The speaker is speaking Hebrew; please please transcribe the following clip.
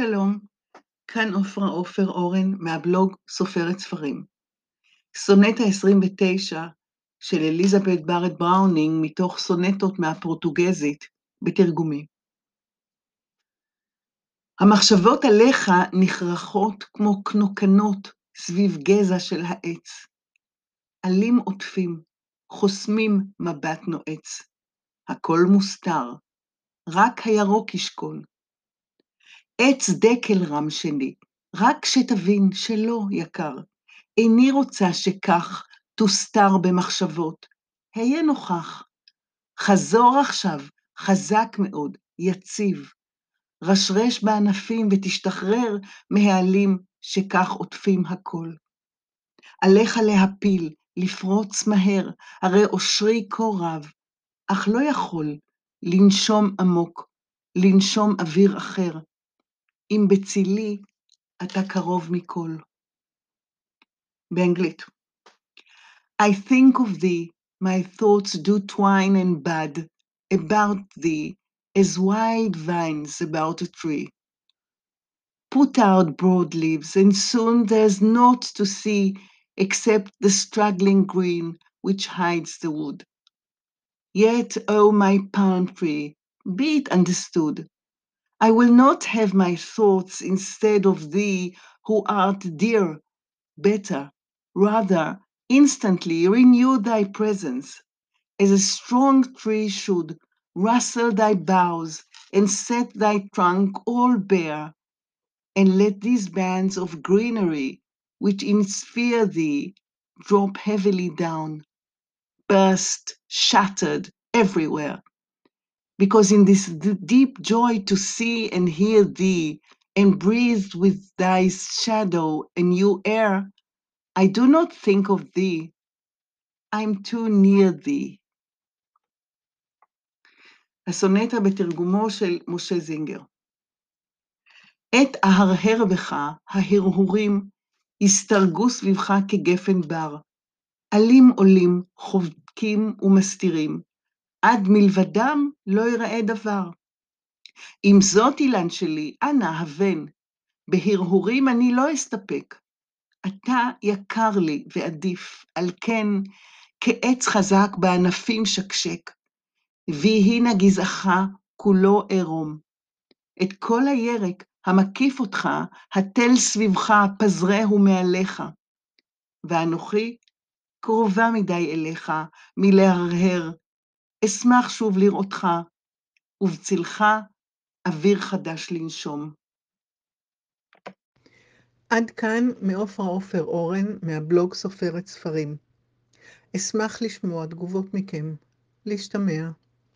שלום, כאן עופרה עופר אורן מהבלוג סופרת ספרים. סונט ה-29 של אליזבת בארט בראונינג מתוך סונטות מהפורטוגזית בתרגומי. המחשבות עליך נחרחות כמו קנוקנות סביב גזע של העץ. עלים עוטפים, חוסמים מבט נועץ. הכל מוסתר, רק הירוק ישכון. עץ דקל רם שני, רק שתבין שלא, יקר, איני רוצה שכך תוסתר במחשבות, היה נוכח. חזור עכשיו, חזק מאוד, יציב. רשרש בענפים ותשתחרר מהעלים שכך עוטפים הכל. עליך להפיל, לפרוץ מהר, הרי אושרי כה רב, אך לא יכול לנשום עמוק, לנשום אוויר אחר, אם בצילי אתה קרוב מכל. באנגלית. I think of thee, my thoughts do twine and bud about thee as wide vines about a tree. Put out broad leaves, and soon there's naught to see except the straggling green which hides the wood. Yet, O oh my palm tree, be it understood, I will not have my thoughts instead of thee, who art dear, better, rather instantly renew thy presence, as a strong tree should rustle thy boughs and set thy trunk all bare, and let these bands of greenery which ensphere thee drop heavily down, burst, shattered everywhere because in this deep joy to see and hear thee and breathe with thy shadow a new air, I do not think of thee. I'm too near thee. הסונטה בתרגומו של משה זינגר. עת אהרהר בך, ההרהורים, הסתרגו סביבך כגפן בר. עלים עולים, חובקים ומסתירים, עד מלבדם לא יראה דבר. אם זאת אילן שלי, אנא הבן, בהרהורים אני לא אסתפק. אתה יקר לי ועדיף, על כן כעץ חזק בענפים שקשק, ויהי נא גזעך כולו עירום. את כל הירק המקיף אותך, התל סביבך, פזרהו מעליך. ואנוכי קרובה מדי אליך, מלהרהר, אשמח שוב לראותך, ובצלך אוויר חדש לנשום. עד כאן מעופרה עופר אורן, מהבלוג סופרת ספרים. אשמח לשמוע תגובות מכם. להשתמע.